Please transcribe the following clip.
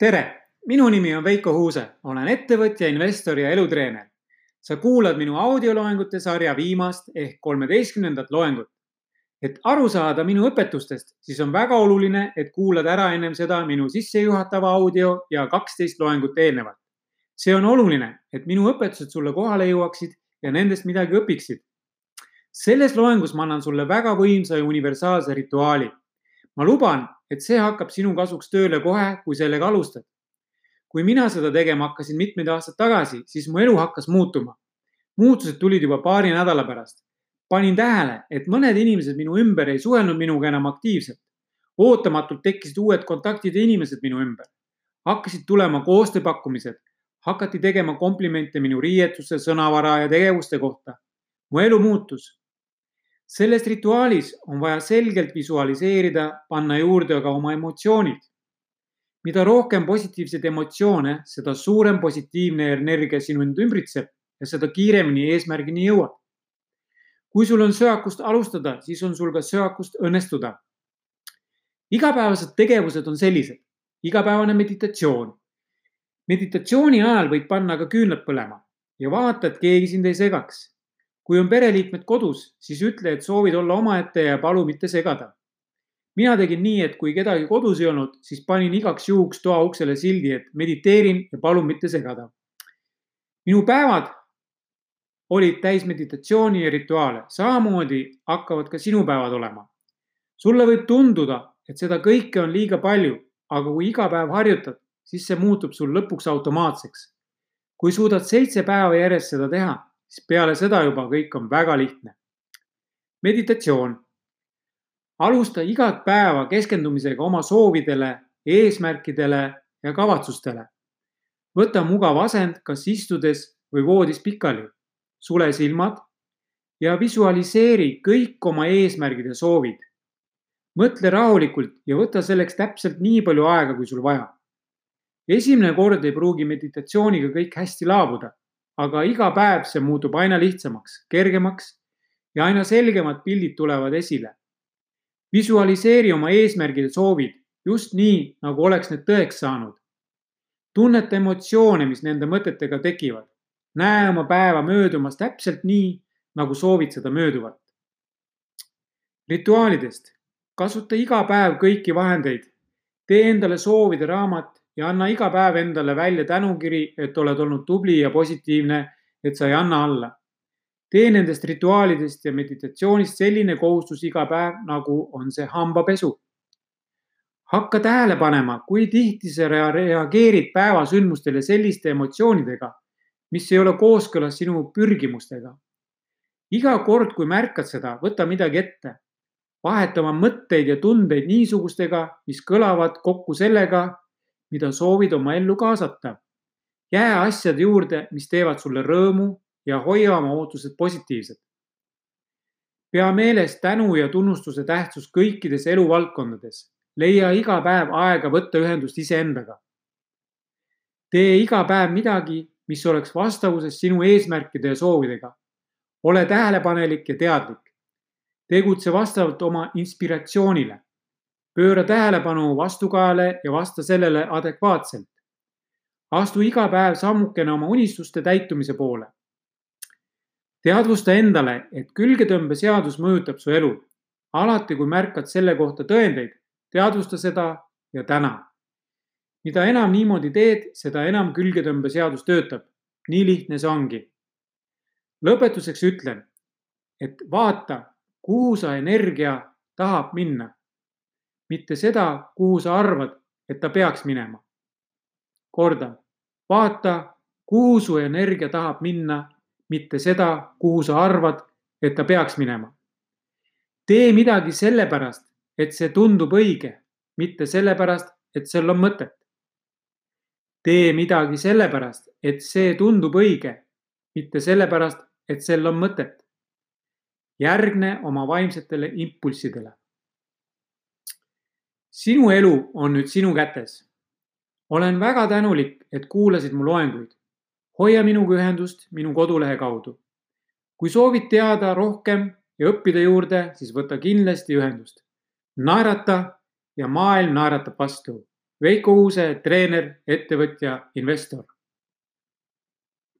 tere, minu nimi on Veiko Huuse, olen ettevõtja, investor ja elutreener. sa kuulad minu audioloengute sarja viimast ehk kolmeteistkümnendat loengut. et aru saada minu õpetustest, siis on väga oluline, et kuulad ära ennem seda minu sissejuhatava audio ja kaksteist loengut eelnevalt. see on oluline, et minu õpetused sulle kohale jõuaksid ja nendest midagi õpiksid. selles loengus ma annan sulle väga võimsa ja universaalse rituaali. ma luban, et see hakkab sinu kasuks tööle kohe, kui sellega alustad. kui mina seda tegema hakkasin mitmeid aastaid tagasi, siis mu elu hakkas muutuma. muutused tulid juba paari nädala pärast. panin tähele, et mõned inimesed minu ümber ei suhelnud minuga enam aktiivselt. ootamatult tekkisid uued kontaktid ja inimesed minu ümber. hakkasid tulema koostööpakkumised, hakati tegema komplimente minu riietuse, sõnavara ja tegevuste kohta. mu elu muutus selles rituaalis on vaja selgelt visualiseerida, panna juurde aga oma emotsioonid. mida rohkem positiivseid emotsioone, seda suurem positiivne energia sind ümbritseb ja seda kiiremini eesmärgini jõuad. kui sul on söakust alustada, siis on sul ka söakust õnnestuda. igapäevased tegevused on sellised, igapäevane meditatsioon. meditatsiooni ajal võid panna ka küünlad põlema ja vaata, et keegi sind ei segaks kui on pereliikmed kodus, siis ütle, et soovid olla omaette ja palu mitte segada. mina tegin nii, et kui kedagi kodus ei olnud, siis panin igaks juhuks toa uksele sildi, et mediteerin ja palun mitte segada. minu päevad olid täis meditatsiooni ja rituaale, samamoodi hakkavad ka sinu päevad olema. sulle võib tunduda, et seda kõike on liiga palju, aga kui iga päev harjutad, siis see muutub sul lõpuks automaatseks. kui suudad seitse päeva järjest seda teha siis peale seda juba kõik on väga lihtne. meditatsioon. alusta igat päeva keskendumisega oma soovidele, eesmärkidele ja kavatsustele. võta mugav asend, kas istudes või voodis pikali. sule silmad ja visualiseeri kõik oma eesmärgid ja soovid. mõtle rahulikult ja võta selleks täpselt nii palju aega, kui sul vaja. esimene kord ei pruugi meditatsiooniga kõik hästi laabuda aga iga päev see muutub aina lihtsamaks, kergemaks ja aina selgemad pildid tulevad esile. visualiseeri oma eesmärgid ja soovid just nii, nagu oleks need tõeks saanud. tunneta emotsioone, mis nende mõtetega tekivad. näe oma päeva möödumas täpselt nii, nagu soovid seda mööduvat. rituaalidest. kasuta iga päev kõiki vahendeid. tee endale soovide raamat ja anna iga päev endale välja tänukiri, et oled olnud tubli ja positiivne, et sa ei anna alla. tee nendest rituaalidest ja meditatsioonist selline kohustus iga päev, nagu on see hambapesu. hakka tähele panema, kui tihti sa reageerid päevasündmustele selliste emotsioonidega, mis ei ole kooskõlas sinu pürgimustega. iga kord, kui märkad seda, võta midagi ette vaheta oma mõtteid ja tundeid niisugustega, mis kõlavad kokku sellega, mida soovid oma ellu kaasata. jää asjade juurde, mis teevad sulle rõõmu ja hoia oma ootused positiivsed. pea meeles tänu ja tunnustuse tähtsus kõikides eluvaldkondades. leia iga päev aega võtta ühendust iseendaga. tee iga päev midagi, mis oleks vastavuses sinu eesmärkide ja soovidega. ole tähelepanelik ja teadlik. tegutse vastavalt oma inspiratsioonile pööra tähelepanu vastukajale ja vasta sellele adekvaatselt. astu iga päev sammukene oma unistuste täitumise poole. teadvusta endale, et külgetõmbeseadus mõjutab su elu. alati, kui märkad selle kohta tõendeid, teadvusta seda ja täna. mida enam niimoodi teed, seda enam külgetõmbeseadus töötab. nii lihtne see ongi. lõpetuseks ütlen, et vaata, kuhu sa energia tahab minna mitte seda, kuhu sa arvad, et ta peaks minema. kordan, vaata, kuhu su energia tahab minna, mitte seda, kuhu sa arvad, et ta peaks minema. tee midagi sellepärast, et see tundub õige, mitte sellepärast, et sel on mõtet. tee midagi sellepärast, et see tundub õige, mitte sellepärast, et sel on mõtet. järgne oma vaimsetele impulssidele sinu elu on nüüd sinu kätes. olen väga tänulik, et kuulasid mu loenguid. hoia minuga ühendust minu kodulehe kaudu. kui soovid teada rohkem ja õppida juurde, siis võta kindlasti ühendust. naerata ja maailm naeratab vastu. Veiko Uuse, treener, ettevõtja, investor